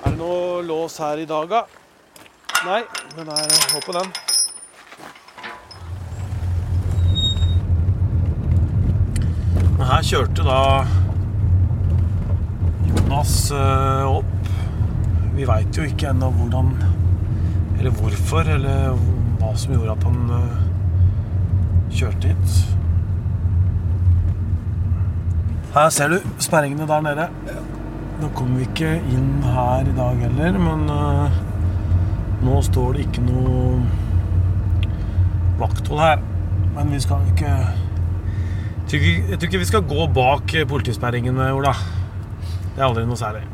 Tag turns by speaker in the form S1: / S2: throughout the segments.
S1: Er det noe lås her i dag, da? Nei, den er håp på den. Men her kjørte da Jonas eh, opp. Vi veit jo ikke ennå hvordan Eller hvorfor, eller hva som gjorde at han eh, kjørte hit. Her ser du sperringene der nede. Nå kommer vi ikke inn her i dag heller, men uh, nå står det ikke noe vakthold her. Men vi skal ikke jeg tror, ikke, jeg tror ikke vi skal gå bak politisperringene, Ola. Det er aldri noe særlig.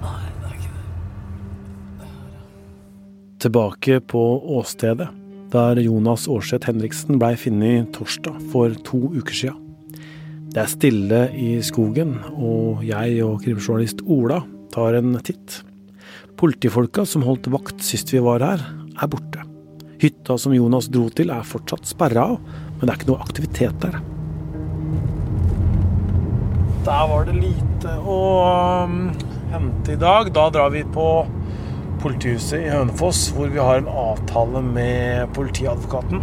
S1: Tilbake på åstedet, der Jonas Aarseth Henriksen blei funnet torsdag for to uker sia. Det er stille i skogen, og jeg og krimjournalist Ola tar en titt. Politifolka som holdt vakt sist vi var her, er borte. Hytta som Jonas dro til er fortsatt sperra av, men det er ikke noe aktivitet der. Der var det lite å um, hente i dag. Da drar vi på politihuset i Hønefoss, hvor vi har en avtale med politiadvokaten.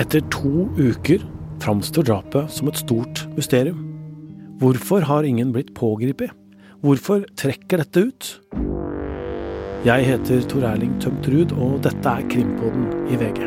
S1: Etter to uker framstår drapet som et stort mysterium. Hvorfor har ingen blitt pågrepet? Hvorfor trekker dette ut? Jeg heter Tor Erling Tømt Ruud, og dette er Krimpodden i VG.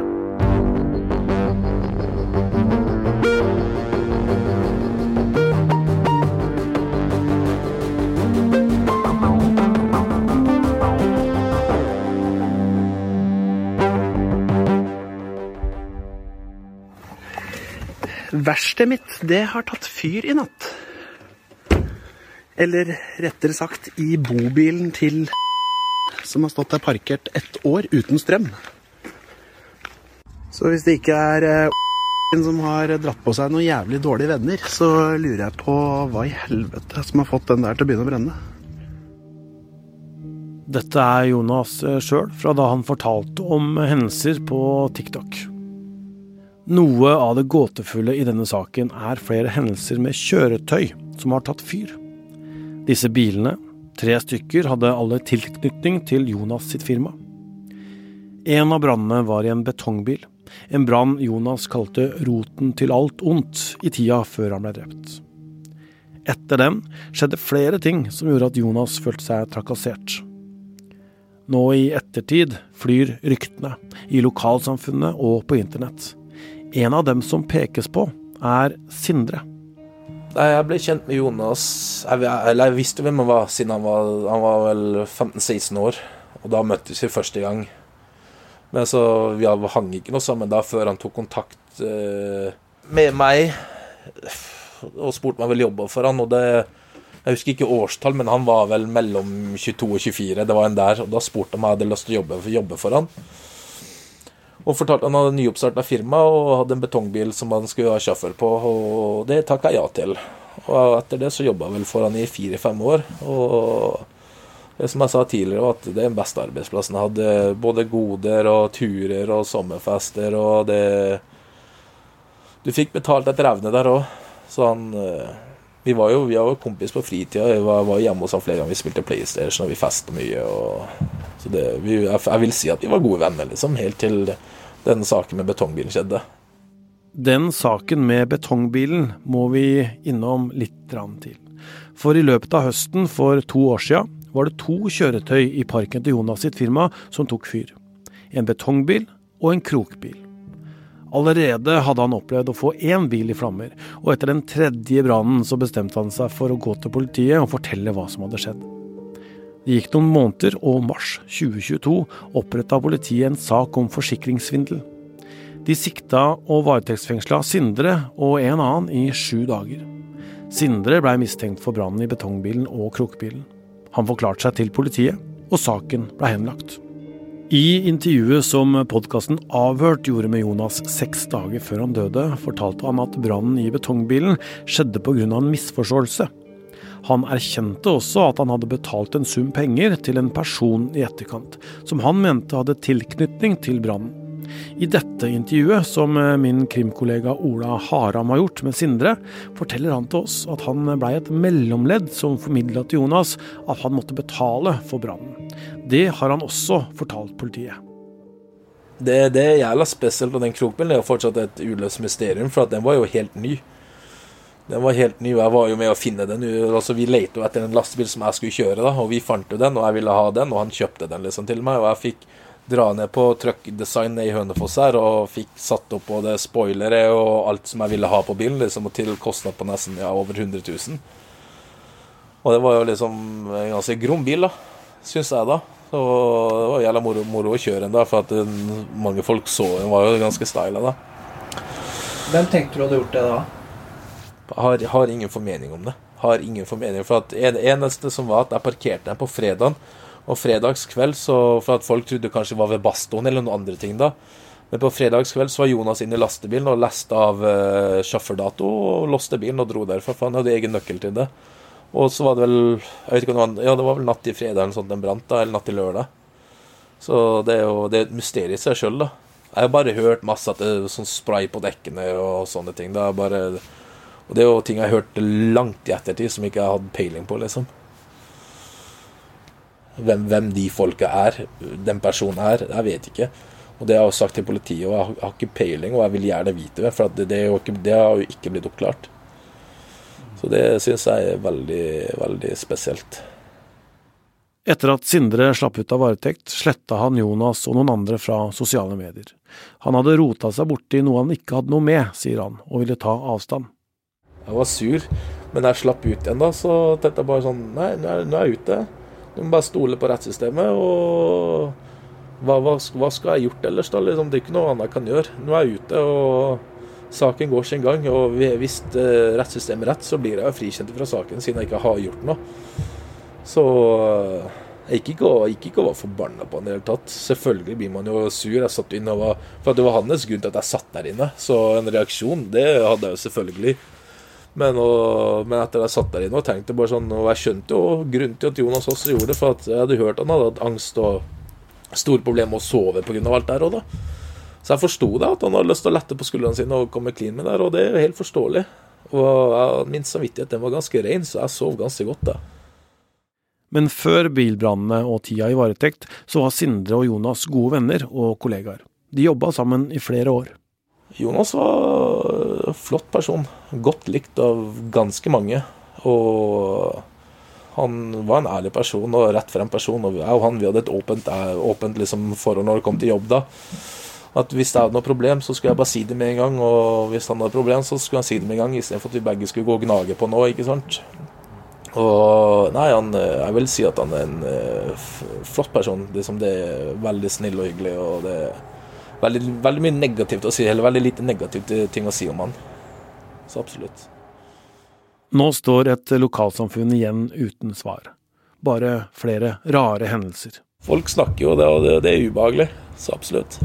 S2: Verkstedet mitt, det har tatt fyr i natt. Eller rettere sagt i bobilen til som har stått der parkert ett år uten strøm. Så hvis det ikke er eh, som har dratt på seg noen jævlig dårlige venner, så lurer jeg på hva i helvete som har fått den der til å begynne å brenne.
S1: Dette er Jonas sjøl, fra da han fortalte om hendelser på TikTok. Noe av det gåtefulle i denne saken er flere hendelser med kjøretøy som har tatt fyr. Disse bilene, tre stykker, hadde alle tilknytning til Jonas sitt firma. En av brannene var i en betongbil, en brann Jonas kalte roten til alt ondt i tida før han ble drept. Etter den skjedde flere ting som gjorde at Jonas følte seg trakassert. Nå i ettertid flyr ryktene, i lokalsamfunnet og på internett. En av dem som pekes på, er Sindre.
S3: Jeg ble kjent med Jonas jeg, Eller jeg visste hvem han var siden han var, han var vel 15-16 år. Og da møttes vi første gang. Men så Vi hang ikke noe sammen da før han tok kontakt eh, med meg og spurte meg ville jobbe for han, og det Jeg husker ikke årstall, men han var vel mellom 22 og 24. Det var en der. Og da spurte han om jeg hadde lyst til å jobbe, jobbe for han. Og fortalte han hadde nyoppstarta firma og hadde en betongbil som han skulle ha sjåfør på, og det takka jeg ja til. Og etter det så jobba jeg vel for han i fire-fem år. Og det som jeg sa tidligere, var at det er den beste arbeidsplassen jeg hadde. Både goder og turer og sommerfester og det Du fikk betalt etter evne der òg. Så han Vi var jo vi var jo kompis på fritida. Jeg var, var hjemme hos han flere ganger. Vi spilte PlayStation og vi festa mye. Og, så det, vi, jeg, vil si at vi var gode venner, liksom, helt til denne saken med betongbilen skjedde.
S1: Den saken med betongbilen må vi innom litt til. For i løpet av høsten for to år sia var det to kjøretøy i parken til Jonas sitt firma som tok fyr. En betongbil og en krokbil. Allerede hadde han opplevd å få én bil i flammer, og etter den tredje brannen så bestemte han seg for å gå til politiet og fortelle hva som hadde skjedd. Det gikk noen måneder, og mars 2022 oppretta politiet en sak om forsikringssvindel. De sikta og varetektsfengsla Sindre og en annen i sju dager. Sindre blei mistenkt for brannen i betongbilen og krokbilen. Han forklarte seg til politiet, og saken blei henlagt. I intervjuet som podkasten Avhørt gjorde med Jonas seks dager før han døde, fortalte han at brannen i betongbilen skjedde pga. en misforståelse. Han erkjente også at han hadde betalt en sum penger til en person i etterkant, som han mente hadde tilknytning til brannen. I dette intervjuet, som min krimkollega Ola Haram har gjort med Sindre, forteller han til oss at han blei et mellomledd som formidla til Jonas at han måtte betale for brannen. Det har han også fortalt politiet.
S3: Det, det er jævla spesielt, og den krokbilen er jo fortsatt et uløst mysterium, for den var jo helt ny. Den var helt ny, og jeg var jo med å finne den. Altså, vi lette jo etter en lastebil som jeg skulle kjøre, da, og vi fant jo den, og jeg ville ha den, og han kjøpte den liksom til meg. Og jeg fikk dra ned på truckdesign i Hønefoss her, og fikk satt opp både spoilere og alt som jeg ville ha på bilen, liksom, og til kostnad på nesten ja, over 100 000. Og det var jo liksom en ganske grom bil, da, syns jeg da. Så det var jævla moro, moro å kjøre den, da, for at mange folk så den var jo ganske styla, da.
S4: Hvem tenkte du hadde gjort det da?
S3: Har, har ingen formening om det. Har ingen formening. For at det eneste som var at jeg parkerte den på fredagen, og fredagskveld så For at folk trodde kanskje det var ved Bastoen eller noen andre ting da. Men på fredagskveld så var Jonas inne i lastebilen og leste av uh, sjåførdato og låste bilen og dro derfra, for han hadde egen nøkkel til det. Og så var det vel jeg vet ikke om Ja, det var vel natt til fredag eller sånt den brant, da, eller natt til lørdag. Så det er jo det er et mysterium i seg sjøl, da. Jeg har bare hørt masse at det er sånn spray på dekkene og sånne ting. Er bare og det er jo ting jeg har hørt langt i ettertid som ikke jeg har hatt peiling på, liksom. Hvem, hvem, de folka er, den personen er, jeg vet ikke. Og det har jeg sagt til politiet, og jeg har, ikke peiling, og jeg vil gjerne vite det. For det, det, ikke, det, har jo ikke blitt oppklart. Så det syns jeg er veldig, veldig spesielt.
S1: Etter at Sindre slapp ut av varetekt, sletta han Jonas og noen andre fra sosiale medier. Han hadde rota seg borti noe han ikke hadde noe med, sier han, og ville ta avstand.
S3: Jeg var sur, men jeg slapp ut igjen da, så tenkte jeg bare sånn Nei, nå er, jeg ute. Du må bare stole på rettssystemet. Og hva, hva, hva skal jeg gjort ellers, da? Liksom, det er ikke noe annet jeg kan gjøre. Nå er jeg ute, og saken går sin gang. Og hvis uh, rettssystemet er rett, så blir jeg frikjent fra saken, siden jeg ikke har gjort noe. Så jeg gikk ikke og, gikk ikke og var forbanna på han i det hele tatt. Selvfølgelig blir man jo sur. Jeg satt inne og var, For det var hans grunn til at jeg satt der inne. Så en reaksjon, det hadde jeg jo selvfølgelig. Men, og, men, etter jeg satt der inne og tenkte bare sånn Og jeg skjønte jo grunnen til at Jonas også gjorde det, for at jeg hadde hørt han hadde hatt angst og store problemer med å sove pga. alt der òg, da. Så jeg forsto det, at han hadde lyst til å lette på skuldrene sine og komme clean med det, og det er jo helt forståelig. Og jeg, min samvittighet den var ganske ren, så jeg sov ganske godt da.
S1: Men før bilbrannene og tida i varetekt, så var Sindre og Jonas gode venner og kollegaer. De jobba sammen i flere år.
S3: Jonas var en flott person. Godt likt av ganske mange. Og han var en ærlig person og rett frem person. Og jeg og han vi hadde et åpent, eh, åpent liksom, forhold når det kom til jobb da. At hvis jeg hadde noe problem, så skulle jeg bare si det med en gang. Og hvis han hadde problem, så skulle han si det med en gang, istedenfor at vi begge skulle gå og gnage på noe. ikke sant? Og nei, han, jeg vil si at han er en flott person. Liksom det er veldig snill og hyggelig. og det er veldig, veldig, mye negativt å si, eller veldig lite negativt ting å si om han. Så absolutt.
S1: Nå står et lokalsamfunn igjen uten svar. Bare flere rare hendelser.
S3: Folk snakker jo, det, og det, er ubehagelig. Så absolutt.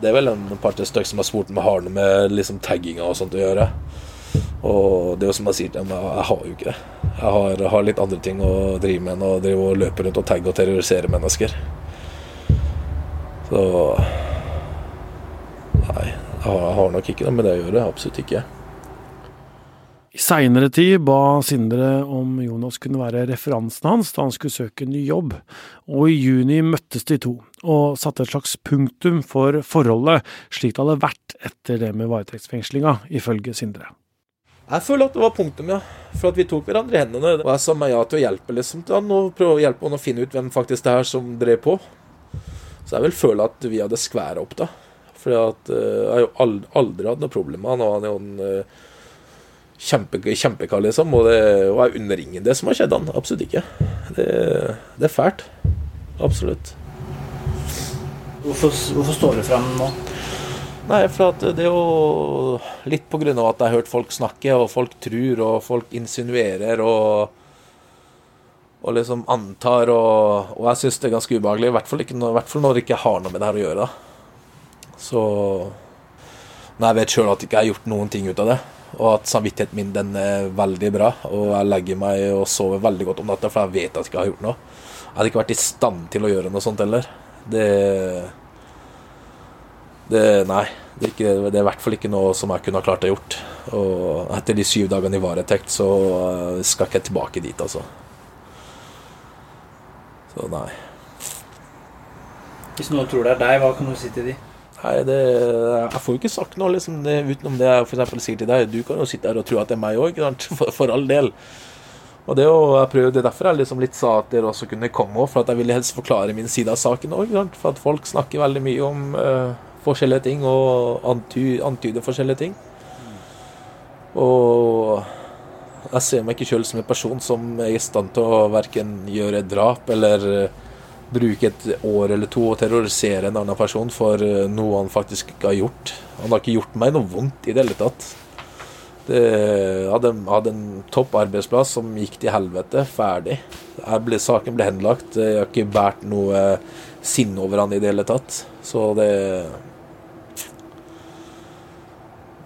S3: Det er vel en par-tre stykker som har spurt om jeg har noe med liksom, tagginga og sånt å gjøre. Og det er jo som jeg sier til dem, jeg har jo ikke det. Jeg har, har litt andre ting å drive med enn å drive og løpe rundt og tagge og terrorisere mennesker. Så har, har nok ikke noe med det å gjøre. Absolutt ikke.
S1: I seinere tid ba Sindre om Jonas kunne være referansen hans da han skulle søke ny jobb, og i juni møttes de to, og satte et slags punktum for forholdet, slik det hadde vært etter det med varetektsfengslinga, ifølge Sindre.
S3: Jeg føler at det var punktum, ja. For at vi tok hverandre i hendene. Og jeg sa meg ja til å hjelpe liksom, til han, og prøve å hjelpe han å finne ut hvem faktisk det er som drev på. Så jeg vil føle at vi hadde skværa opp, da. For uh, jeg har jo aldri hatt noe problem med han. Og han er jo en uh, kjempe, kjempekar, liksom. Og, det, og jeg unner ingen det som har skjedd han. Absolutt ikke. Det, det er fælt. Absolutt.
S4: Hvorfor, hvorfor står du frem nå?
S3: Nei, for det er jo litt på grunn av at jeg har hørt folk snakke, og folk tror, og folk insinuerer, og og liksom antar, og, og jeg syns det er ganske ubehagelig. I hvert fall, ikke, I hvert fall når det ikke har noe med det her å gjøre. Så Når jeg vet sjøl at jeg ikke har gjort noen ting ut av det, og at samvittigheten min den er veldig bra, og jeg legger meg og sover veldig godt om natta, for jeg vet at jeg ikke har gjort noe. Jeg hadde ikke vært i stand til å gjøre noe sånt heller. Det Det, nei. Det er, ikke, det er, i hvert fall ikke noe som jeg kunne ha klart å gjort. Og etter de syv dagene i varetekt, så eh, skal ikke jeg tilbake dit, altså. Så nei.
S4: Hvis noen tror det er deg, hva kan du si til de?
S3: Nei, det, Jeg får jo ikke sagt noe liksom, det, utenom det jeg for sier til deg. Du kan jo sitte her og tro at det er meg òg, for, for all del. Og det, er jo, jeg prøver, er derfor jeg liksom litt sa at dere også kunne komme, for at jeg ville helst forklare min side av saken òg. For at folk snakker veldig mye om uh, forskjellige ting og anty, antyder forskjellige ting. Og jeg ser meg ikke sjøl som en person som er i stand til å verken gjøre drap eller uh, bruke et år eller to og terrorisere en annen person for uh, noe han faktisk har gjort. Han har ikke gjort meg noe vondt i det hele tatt. Det hadde, hadde en topp arbeidsplass som gikk til helvete. Ferdig. Ble, saken ble henlagt. Jeg har ikke båret noe sinne over han i det hele tatt. Så det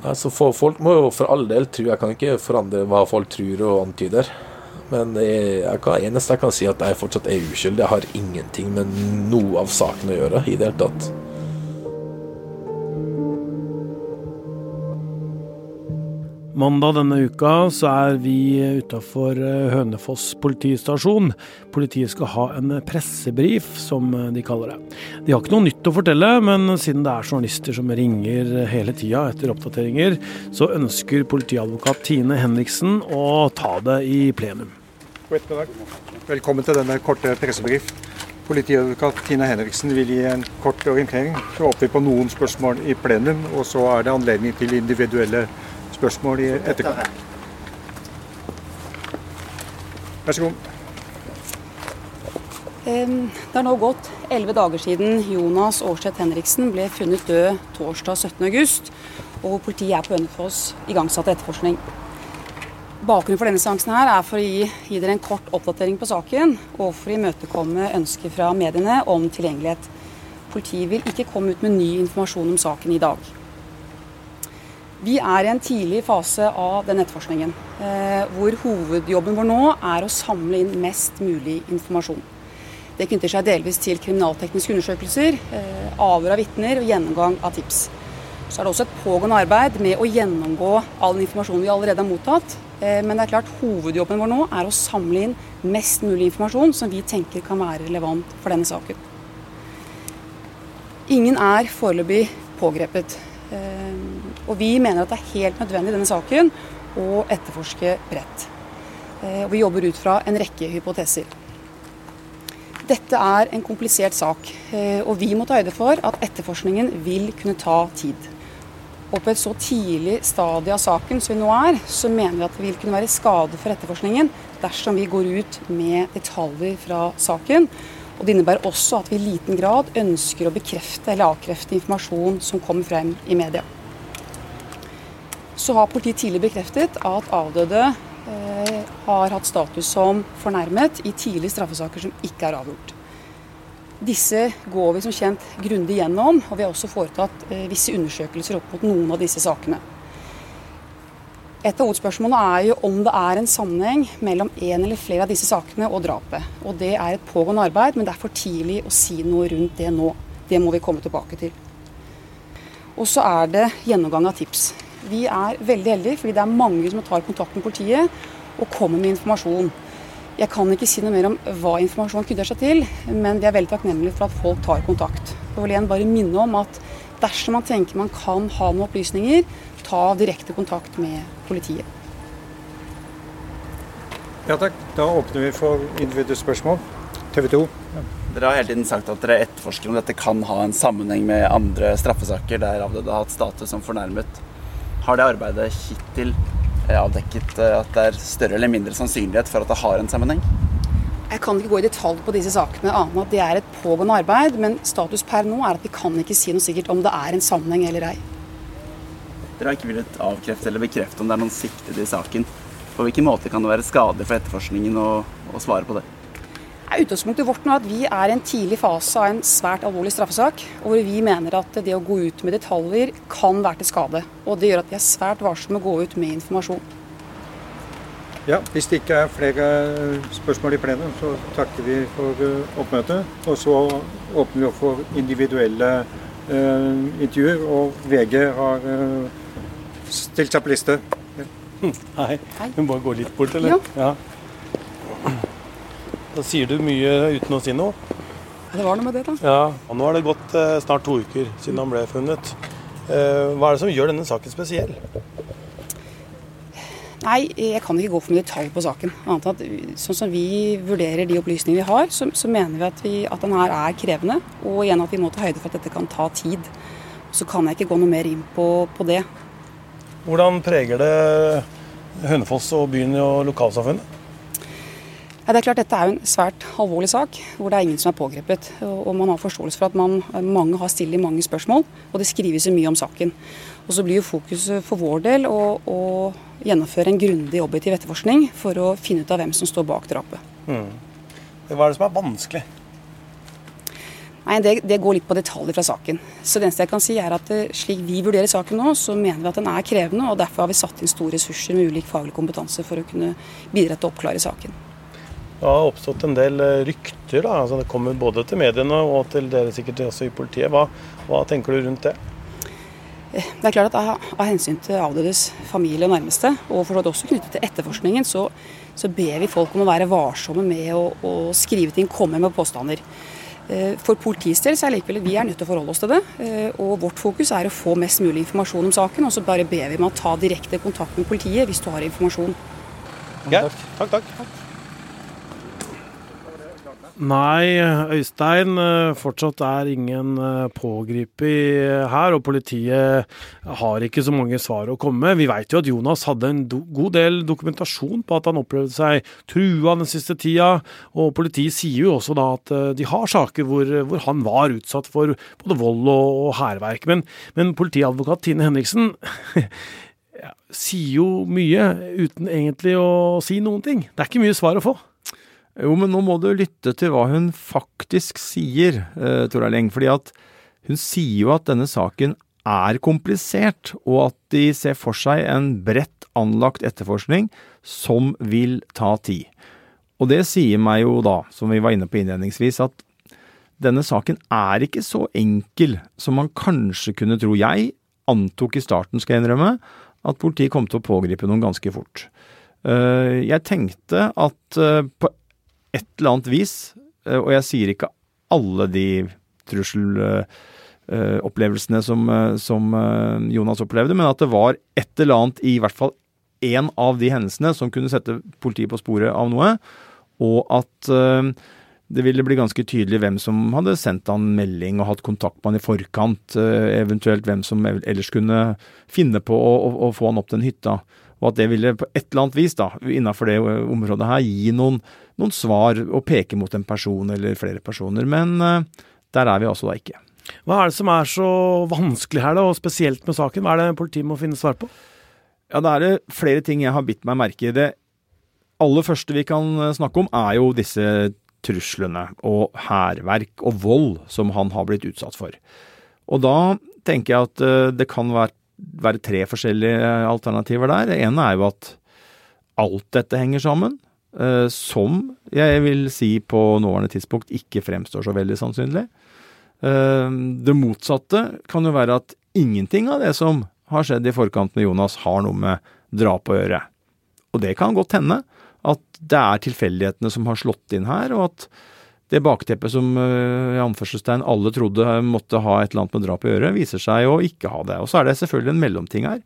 S3: Altså for, Folk må jo for all del tro Jeg kan ikke forandre hva folk tror og antyder. Men jeg, jeg kan, eneste jeg kan si, at jeg fortsatt er uskyldig. Jeg har ingenting med noe av saken å gjøre i det hele tatt.
S1: Mandag denne uka så er vi utafor eh, Hønefoss politistasjon. Politiet skal ha en pressebrif, som de kaller det. De har ikke noe nytt å fortelle, men siden det er journalister som ringer hele tida etter oppdateringer, så ønsker politiadvokat Tine Henriksen å ta det i plenum.
S5: Velkommen til denne korte pressebrief. Politiadvokat Tina Henriksen vil gi en kort orientering. Så åpner vi på noen spørsmål i plenum, og så er det anledning til individuelle spørsmål spørsmål i etterkant. Vær så god.
S6: Det er nå gått elleve dager siden Jonas Aarseth Henriksen ble funnet død torsdag 17.8, og politiet er på Hønefoss igangsatt etterforskning. Bakgrunnen for denne seansen her er for å gi, gi, dere en kort oppdatering på saken, og for å imøtekomme ønsker fra mediene om tilgjengelighet. Politiet vil ikke komme ut med ny informasjon om saken i dag. Vi er i en tidlig fase av den etterforskningen, eh, hvor hovedjobben vår nå er å samle inn mest mulig informasjon. Det knytter seg delvis til kriminaltekniske undersøkelser, eh, avhør av vitner og gjennomgang av tips. Så er det også et pågående arbeid med å gjennomgå all den informasjonen vi allerede har mottatt. Eh, men det er klart hovedjobben vår nå er å samle inn mest mulig informasjon som vi tenker kan være relevant for denne saken. Ingen er foreløpig pågrepet. Og vi mener at det er helt nødvendig i denne saken å etterforske bredt. Eh, og vi jobber ut fra en rekke hypoteser. Dette er en komplisert sak, eh, og vi må ta høyde for at etterforskningen vil kunne ta tid. Og på et så tidlig stadie av saken som vi nå er, så mener vi at det vil kunne være skade for etterforskningen dersom vi går ut med detaljer fra saken. Og Det innebærer også at vi i liten grad ønsker å bekrefte eller avkrefte informasjon som kommer frem i media så har politiet tidlig bekreftet at avdøde eh, har hatt status som fornærmet i tidlige straffesaker som ikke er avgjort. Disse går vi som kjent grundig gjennom, og vi har også foretatt eh, visse undersøkelser opp mot noen av disse sakene. Et av hovedspørsmålene er jo om det er en sammenheng mellom en eller flere av disse sakene og drapet. Og Det er et pågående arbeid, men det er for tidlig å si noe rundt det nå. Det må vi komme tilbake til. Og så er det gjennomgang av tips. Vi er veldig heldige fordi det er mange som tar kontakt med politiet og kommer med informasjon. Jeg kan ikke si noe mer om hva informasjonen knytter seg til, men vi er veldig takknemlige for at folk tar kontakt. Jeg vil igjen bare minne om at dersom man tenker man kan ha noen opplysninger, ta direkte kontakt med politiet.
S5: Ja takk. Da åpner vi for individuelle spørsmål. TV 2.
S2: Dere har hele tiden sagt at dere etterforsker om dette kan ha en sammenheng med andre straffesaker der avdøde har hatt status som fornærmet. Har det arbeidet hittil avdekket eh, at det er større eller mindre sannsynlighet for at det har en sammenheng?
S6: Jeg kan ikke gå i detalj på disse sakene, annet enn at det er et pågående arbeid. Men status per nå er at vi kan ikke si noe sikkert om det er en sammenheng eller ei.
S2: Dere har ikke villet avkrefte eller bekrefte om det er noen siktede i saken. På hvilken måte kan det være skadelig for etterforskningen å, å svare på det?
S6: Utgangspunktet vårt nå er at vi er i en tidlig fase av en svært alvorlig straffesak, hvor vi mener at det å gå ut med detaljer kan være til skade. Og det gjør at vi er svært varsomme med å gå ut med informasjon.
S5: Ja, Hvis det ikke er flere spørsmål i plenum, så takker vi for eh, oppmøtet. Og så åpner vi opp for individuelle intervjuer, og VG har stilt seg på liste.
S1: Hei. Hun bare går litt bort, eller?
S6: Ja.
S1: ja. Da sier du mye uten å si noe?
S6: Det var noe med det, da.
S1: Ja, og Nå har det gått eh, snart to uker siden han ble funnet. Eh, hva er det som gjør denne saken spesiell?
S6: Nei, jeg kan ikke gå for mye detalj på saken. Annet at Sånn som vi vurderer de opplysningene vi har, så, så mener vi at, vi at den her er krevende. Og igjen at vi må ta høyde for at dette kan ta tid. Så kan jeg ikke gå noe mer inn på, på det.
S1: Hvordan preger det Hønefoss og byen og lokalsamfunnet?
S6: Ja, det er klart Dette er jo en svært alvorlig sak, hvor det er ingen som er pågrepet. Og man har forståelse for at man, mange har stilt mange spørsmål, og det skrives mye om saken. Og Så blir jo fokuset for vår del å, å gjennomføre en grundig objektiv etterforskning for å finne ut av hvem som står bak drapet.
S1: Mm. Hva er det som er vanskelig?
S6: Nei, det, det, går litt på detaljer fra saken. Så det eneste jeg kan si er at eh, Slik vi vurderer saken nå, så mener vi at den er krevende. og Derfor har vi satt inn store ressurser med ulik faglig kompetanse for å kunne bidra til å oppklare saken.
S1: Det har oppstått en del eh, rykter. da, altså Det kommer både til mediene og til dere sikkert også i politiet. Hva, hva tenker du rundt det?
S6: Eh, det er klart at Av, av hensyn til avdødes familie og nærmeste, og for også knyttet til etterforskningen, så, så, ber vi folk om å være varsomme med å, å skrive ting, komme med påstander. Eh, for politiets del så er likevel vi er nødt til å forholde oss til det. og Vårt fokus er å få mest mulig informasjon om saken. Og så bare ber vi om å ta direkte kontakt med politiet hvis du har informasjon.
S1: Greit. Takk, takk. Nei, Øystein. Eh, fortsatt er ingen eh, pågrepet her, og politiet har ikke så mange svar å komme med. Vi vet jo at Jonas hadde en god del dokumentasjon på at han opplevde seg trua den siste tida, og politiet sier jo også da at eh, de har saker hvor, hvor han var utsatt for både vold og, og hærverk. Men, men politiadvokat Tine Henriksen sier jo mye uten egentlig å si noen ting. Det er ikke mye svar å få.
S7: Jo, men nå må du lytte til hva hun faktisk sier, eh, Tor Erling. fordi at hun sier jo at denne saken er komplisert, og at de ser for seg en bredt anlagt etterforskning som vil ta tid. Og det sier meg jo da, som vi var inne på innledningsvis, at denne saken er ikke så enkel som man kanskje kunne tro. Jeg antok i starten, skal jeg innrømme, at politiet kom til å pågripe noen ganske fort. Eh, jeg tenkte at eh, på et eller annet vis, eh, og jeg sier ikke alle de trusselopplevelsene som, eh, som eh, Jonas opplevde, men at det var et eller annet i hvert fall én av de hendelsene som kunne sette politiet på sporet av noe, og at det ville bli ganske tydelig hvem som hadde sendt han melding og hatt kontakt med han i forkant, eventuelt hvem som ellers kunne finne på å, å, å få han opp den hytta. Og at det ville på et eller annet vis, da, innenfor det området her, gi noen, noen svar og peke mot en person eller flere personer. Men uh, der er vi altså da ikke.
S1: Hva er det som er så vanskelig her, da, og spesielt med saken? Hva er det politiet må finne svar på?
S7: Ja, Da er det flere ting jeg har bitt meg merke i. Det aller første vi kan eh, snakke om, er jo disse truslene og hærverk og vold som han har blitt utsatt for. Og da tenker jeg at uh, det kan være være tre forskjellige alternativer der. Det ene er jo at alt dette henger sammen, eh, som jeg vil si på nåværende tidspunkt ikke fremstår så veldig sannsynlig. Eh, det motsatte kan jo være at ingenting av det som har skjedd i forkant med Jonas, har noe med drap å gjøre. Og det kan godt hende at det er tilfeldighetene som har slått inn her, og at det bakteppet som eh, i anførselstegn alle trodde måtte ha et eller annet med drap å gjøre, viser seg å ikke ha det. Og så er det selvfølgelig en mellomting her.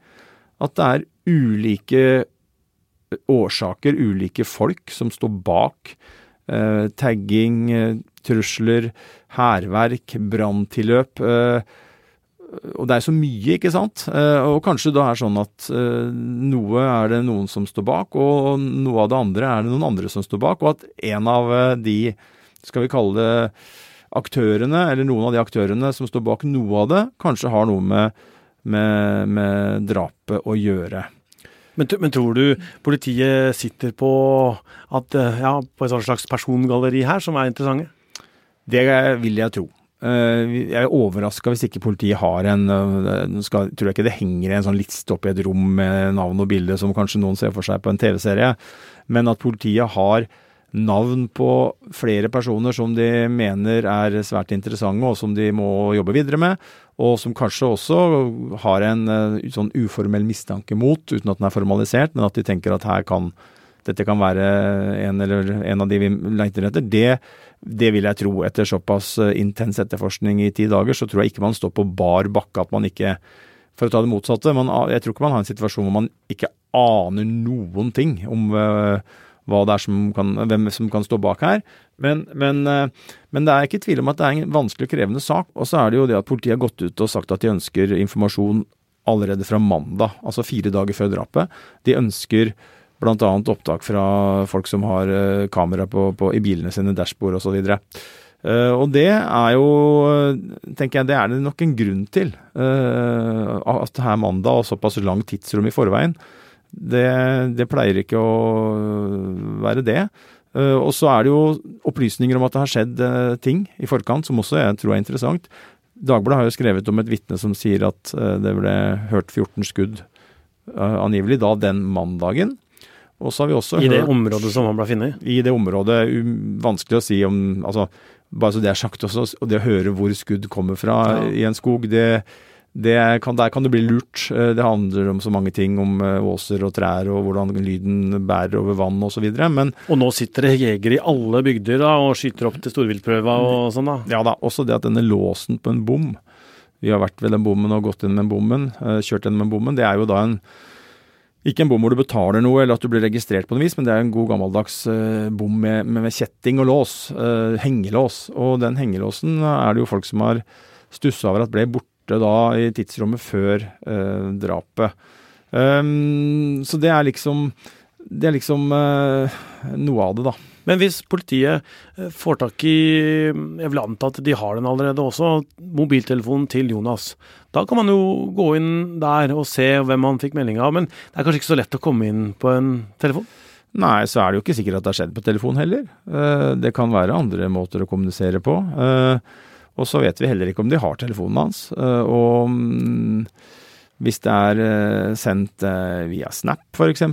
S7: At det er ulike årsaker, ulike folk, som står bak eh, tagging, eh, trusler, hærverk, branntilløp. Eh, og det er så mye, ikke sant? Eh, og kanskje da er sånn at eh, noe er det noen som står bak, og noe av det andre er det noen andre som står bak, og at en av de skal vi kalle det aktørene, eller noen av de aktørene som står bak noe av det, kanskje har noe med, med, med drapet å gjøre.
S1: Men, men, tror du politiet sitter på, at, ja, på et slags persongalleri her som er interessante?
S7: Det vil jeg tro. Eh, jeg er overraska hvis ikke politiet har en eh, skal, Tror jeg ikke det henger en sånn liste opp i et rom med navn og bilde som kanskje noen ser for seg på en TV-serie, men at politiet har navn på flere personer som de mener er svært interessante, og som de må jobbe videre med. Og som kanskje også har en uh, sånn uformell mistanke mot, uten at den er formalisert, men at de tenker at her kan dette kan være en, eller en av de vi leter etter. Det, det vil jeg tro. Etter såpass uh, intens etterforskning i ti dager, så tror jeg ikke man står på bar bakke at man ikke For å ta det motsatte, man, jeg tror ikke man har en situasjon hvor man ikke aner noen ting om uh, hva det er som kan, hvem som kan stå bak her. Men, men, eh, men, det er ikke tvil om at det er en vanskelig og krevende sak. Og så er det jo det at politiet har gått ut og sagt at de ønsker informasjon allerede fra mandag, altså fire dager før drapet. De ønsker bl.a. opptak fra folk som har eh, kamera på, på, i bilene sine, dashbord osv. Uh, eh, og det er jo, tenker jeg, det er det nok en grunn til. Uh, at det er mandag og såpass lang tidsrom i forveien. Det, det pleier ikke å være det. Eh, og så er det jo opplysninger om at det har skjedd eh, ting i forkant, som også jeg tror er interessant. Dagbladet har jo skrevet om et vitne som sier at eh, det ble hørt 14 skudd angivelig da den mandagen. Og så har vi også
S1: I det hørt, området som han ble funnet?
S7: I det området. Vanskelig å si om altså, Bare så det er sagt også, og det å høre hvor skudd kommer fra ja. i en skog, det, kan, der kan du bli lurt. Eh, det handler om så mange ting, om eh, åser og trær og hvordan lyden bærer over vann osv. Men
S1: Og nå sitter det jegere i alle bygder da, og skyter opp til storviltprøva og sånn, da?
S7: Ja da. Også det at denne låsen på en bom Vi har vært ved den bommen og gått inn med bommen, eh, kjørt inn med bommen. Det er jo da en ikke en bom hvor du betaler noe eller at du blir registrert på noe vis, men det er en god gammeldags bom med, med, kjetting og lås. Hengelås. Og den hengelåsen er det jo folk som har stussa over at ble borte borte da i tidsrommet før eh, drapet. Um, så det er liksom Det er liksom uh, noe av det, da.
S1: Men hvis politiet eh, får tak i Jeg vil anta at de har den allerede også, mobiltelefonen til Jonas. Da kan man jo gå inn der og se hvem han fikk melding av. Men det er kanskje ikke så lett å komme inn på en telefon?
S7: Nei, så er det jo ikke sikkert at det har skjedd på telefon heller. Det kan være andre måter å kommunisere på. Og så vet vi heller ikke om de har telefonen hans. Eh, og mm, hvis det er eh, sendt eh, via Snap f.eks.,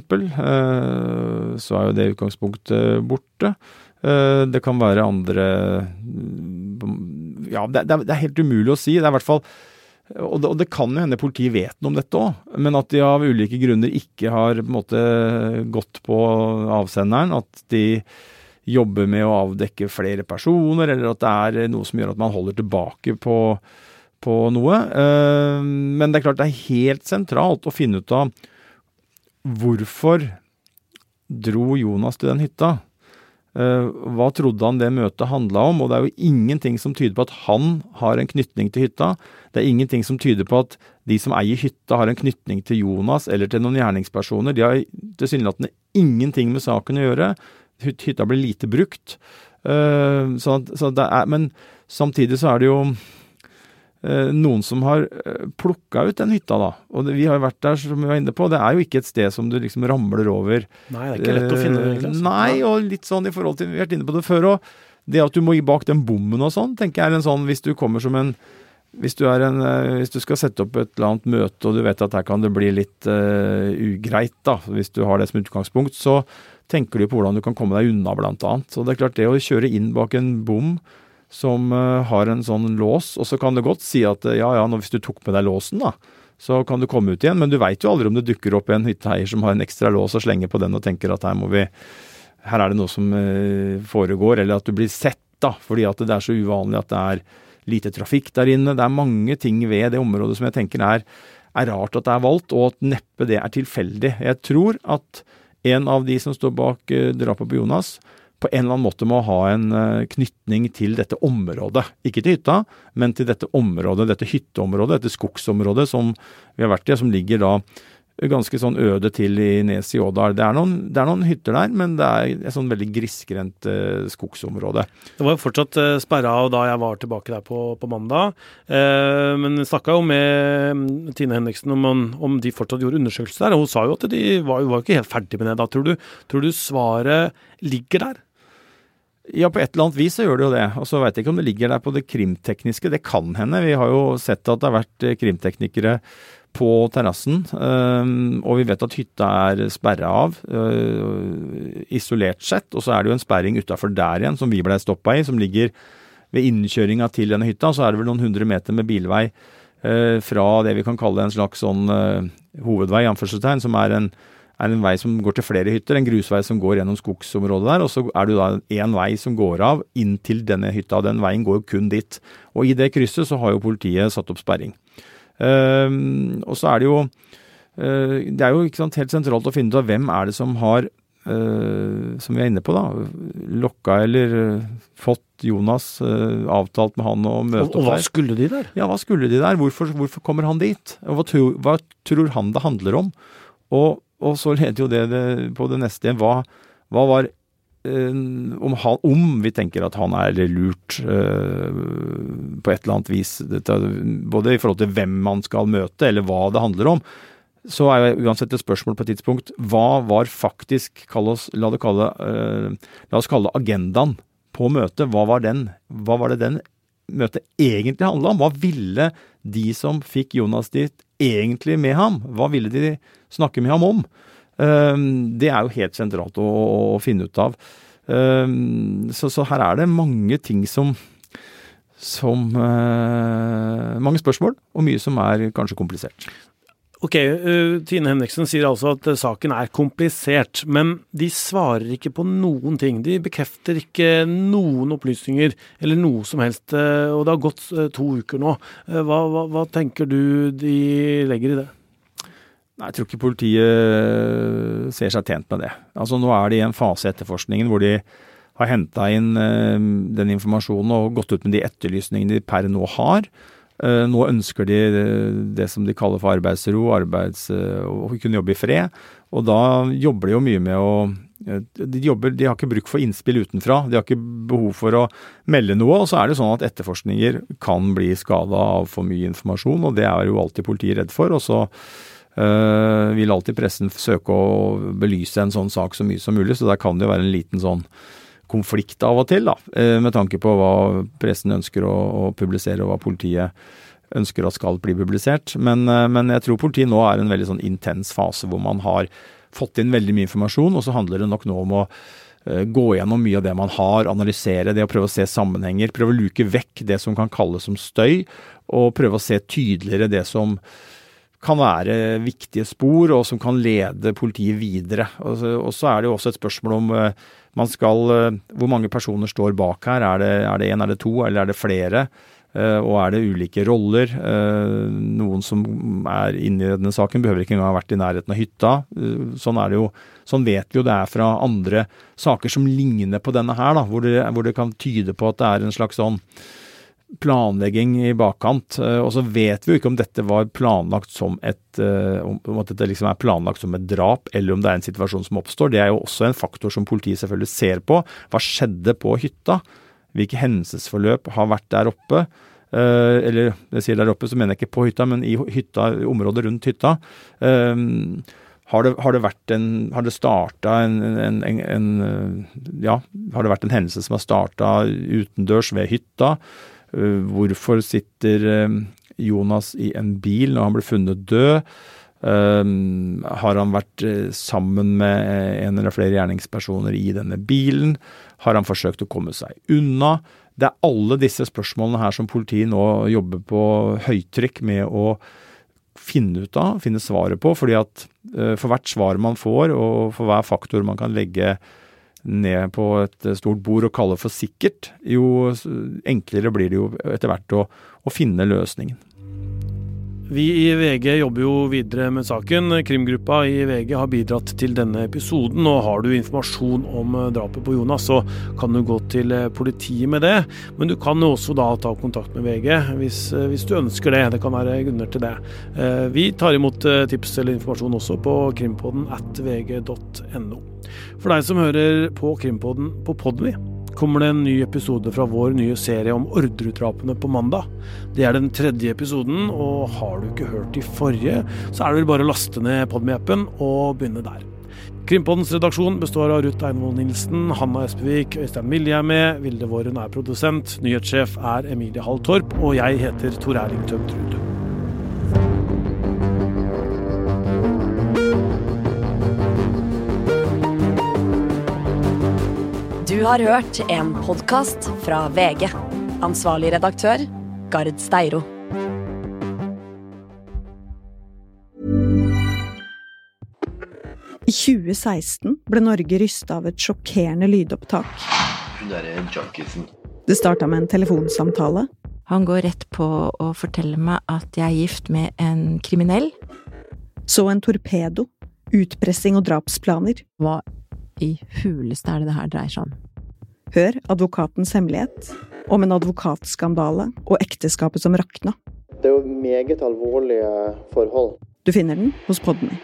S7: så er jo det utgangspunktet borte. Det kan være andre mm, Ja, det, er helt umulig å si. Det er i hvert fall og det, og det, kan jo hende politiet vet noe om dette òg, men at de av ulike grunner ikke har på en måte gått på avsenderen. At de jobber med å avdekke flere personer, eller at det er noe som gjør at man holder tilbake på, på noe. Eh, men det er klart det er helt sentralt å finne ut av hvorfor dro Jonas til den hytta? Eh, hva trodde han det møtet handla om? Og det er jo ingenting som tyder på at han har en knytning til hytta. Det er ingenting som tyder på at de som eier hytta har en knytning til Jonas eller til noen gjerningspersoner. De har tilsynelatende ingenting med saken å gjøre hytta blir lite brukt. Uh, så, så er, men samtidig så er det jo uh, noen som har eh, plukka ut den hytta, da. Og vi har vært der, som vi var inne på. Det er jo ikke et sted som du liksom ramler over.
S1: Nei, det er ikke lett å finne det,
S7: egentlig. Altså. Nei, og litt sånn i forhold til Vi har vært inne på det før òg. Det at du må gi bak den bommen og sånn, tenker jeg er en sånn Hvis du kommer som en hvis du, en, hvis du, skal sette opp et eller annet møte og du vet at her kan det bli litt uh, ugreit, da, hvis du har det som utgangspunkt, så tenker du på hvordan du kan komme deg unna, blant annet. Så det er klart, det å kjøre inn bak en bom som uh, har en sånn lås, og så kan du godt si at uh, ja ja, hvis du tok med deg låsen, da, så kan du komme ut igjen. Men du veit jo aldri om det dukker opp en hytteeier som har en ekstra lås og slenger på den og tenker at her må vi Her er det noe som uh, foregår, eller at du blir sett, da, fordi at det er så uvanlig at det er lite trafikk der inne. Det er mange ting ved det området som jeg tenker er, er rart at det er valgt, og at neppe det er tilfeldig. Jeg tror at en av de som står bak uh, drapet på Jonas, på en eller annen måte må ha en uh, knytning til dette området. Ikke til hytta, men til dette området, dette hytteområdet, dette skogsområdet som vi har vært i, som ligger da ganske sånn øde til i Nes i Ådal. Det, det, er noen hytter der, men det er et sånn veldig grisgrendt eh, skogsområde.
S1: Det var jo fortsatt eh, sperra av da jeg var tilbake der på, på mandag. Eh, men snakka jo med mm, Tine Henriksen om, om, de fortsatt gjorde undersøkelser der. Og hun sa jo at de var, var ikke helt ferdig med det da. Tror du, tror du svaret ligger der?
S7: Ja, på et eller annet vis så gjør det jo det. Og så veit jeg ikke om det ligger der på det krimtekniske. Det kan hende. Vi har jo sett at det har vært eh, krimteknikere på terrassen. Um, og vi vet at hytta er sperra av, uh, isolert sett. Og så er det jo en sperring utafor der igjen, som vi blei stoppa i, som ligger ved innkjøringa til denne hytta. Så er det vel noen hundre meter med bilvei uh, fra det vi kan kalle en slags sånn hovedvei, anførselstegn, som er en er en vei som går til flere hytter, en grusvei som går gjennom skogsområdet der. Og så er det jo da én vei som går av inn til denne hytta, og den veien går jo kun dit. Og i det krysset så har jo politiet satt opp sperring. Uh, og så er det jo uh, Det er jo ikke sant, helt sentralt å finne ut av hvem er det som har Uh, som vi er inne på, da, lokka eller uh, fått Jonas avtalt med han å møte
S1: opp der. Og hva skulle de der?
S7: Ja, hva skulle de der? Hvorfor, hvorfor kommer han dit? Og hva, tror, hva tror han det handler om? Og og så leder jo det, det på det neste igjen. Hva, hva var eh, om, han, om, vi tenker at han er lurt eh, på et eller annet vis, dette, både i forhold til hvem man skal møte, eller hva det handler om, så er jo uansett et spørsmål på et tidspunkt hva var faktisk, oss, la, kalle, eh, la, oss kalle det agendaen på møtet. Hva var, den, hva var det den møtet egentlig handla om? Hva ville de som fikk Jonas dit, egentlig med ham? Hva ville de snakke med ham om? Ehm, det er jo helt sentralt å, å finne ut av. Ehm, så, så, her er det mange ting som som uh, Mange spørsmål, og mye som er kanskje komplisert.
S1: Ok, uh, Tine Henriksen sier altså at uh, saken er komplisert, men de svarer ikke på noen ting. De bekrefter ikke noen opplysninger eller noe som helst, og det har gått to uker nå. Hva, hva, hva tenker du de legger i det?
S7: Nei, Jeg tror ikke politiet eh, ser seg tjent med det. Altså Nå er de i en fase i etterforskningen hvor de har henta inn uh, den informasjonen og gått ut med de etterlysningene de per nå har. Uh, nå ønsker de det som de kaller for arbeidsro, arbeids, å kunne jobbe i fred. Og da jobber de jo mye med å de, jobber, de har ikke bruk for innspill utenfra. De har ikke behov for å melde noe. Og så er det sånn at etterforskninger kan bli skada av for mye informasjon, og det er jo alltid politiet redd for. Og så Uh, vil alltid pressen søke å belyse en sånn sak så mye som mulig, så der kan det jo være en liten sånn konflikt av og til, da, uh, med tanke på hva pressen ønsker å, å, publisere og hva politiet ønsker at skal bli publisert. Men, uh, men jeg tror politiet nå er i en veldig sånn intens fase hvor man har fått inn veldig mye informasjon, og så handler det nok nå om å gå gjennom mye av det man har, analysere det og prøve å se sammenhenger. Prøve å luke vekk det som kan kalles som støy, og prøve å se tydeligere det som kan være viktige spor, og som kan lede politiet videre. Og så er det jo også et spørsmål om eh, man skal eh, Hvor mange personer står bak her? Er det, er det en, er det to, eller er det flere? Eh, og er det ulike roller? Noen som er inne i denne saken, behøver ikke engang ha vært i nærheten av hytta. Sånn er det jo. Sånn vet vi jo det er fra andre saker som ligner på denne her, da, hvor det, hvor det kan tyde på at det er en slags sånn planlegging i bakkant. Eh, og så vet vi jo ikke om dette var planlagt som et eh, om at dette liksom er planlagt som et drap, eller om det er en situasjon som oppstår. Det er jo også en faktor som politiet selvfølgelig ser på. Hva skjedde på hytta? Hvilke hendelsesforløp har vært der oppe? Uh, eller jeg sier der oppe, så mener jeg ikke på hytta, men i hytta, området rundt hytta. Har det, det, vært en Har det starta en, en, en, en, Ja, har det vært en hendelse som har starta utendørs ved hytta? Eh, hvorfor sitter eh, Jonas i en bil når han ble funnet død? Uh, har han vært sammen med en eller flere gjerningspersoner i denne bilen? Har han forsøkt å komme seg unna? Det er alle disse spørsmålene her som politiet nå jobber på høytrykk med å finne ut av, finne svaret på. fordi at for hvert svar man får, og for hver faktor man kan legge ned på et stort bord og kalle for sikkert, jo enklere blir det jo etter hvert å, å finne løsningen.
S1: Vi i VG jobber jo videre med saken. Krimgruppa i VG har bidratt til denne episoden. og Har du informasjon om drapet på Jonas, så kan du gå til politiet med det. Men du kan jo også da ta kontakt med VG hvis, hvis du ønsker det. Det kan være grunner til det. Eh, vi tar imot tips eller informasjon også på krimpodden at vg.no. For deg som hører på Krimpodden på Podmy, kommer det en ny episode fra vår nye serie om Orderud-drapene på mandag. Det er den tredje episoden, og har du ikke hørt de forrige, så er det vel bare å laste ned Podme-appen og begynne der. Krimpoddens redaksjon består av Ruth Einvoll Nilsen, Hanna Espevik, Øystein Milje er med, Vilde Våren er produsent, nyhetssjef er Emilie Hall Torp, og jeg heter Tor Erling Tømtrud.
S8: Du har hørt en podkast fra VG. Ansvarlig redaktør, Gard Steiro.
S9: I 2016 ble Norge rysta av et sjokkerende lydopptak.
S10: Hun derre junkisen.
S9: Det starta med en telefonsamtale.
S11: Han går rett på å fortelle meg at jeg er gift med en kriminell.
S9: Så en torpedo. Utpressing og drapsplaner.
S11: Hva i huleste er det det her dreier seg om?
S9: Hør advokatens hemmelighet. Om en advokatskandale og ekteskapet som rakna.
S12: Det er jo meget alvorlige forhold.
S9: Du finner den hos Podme.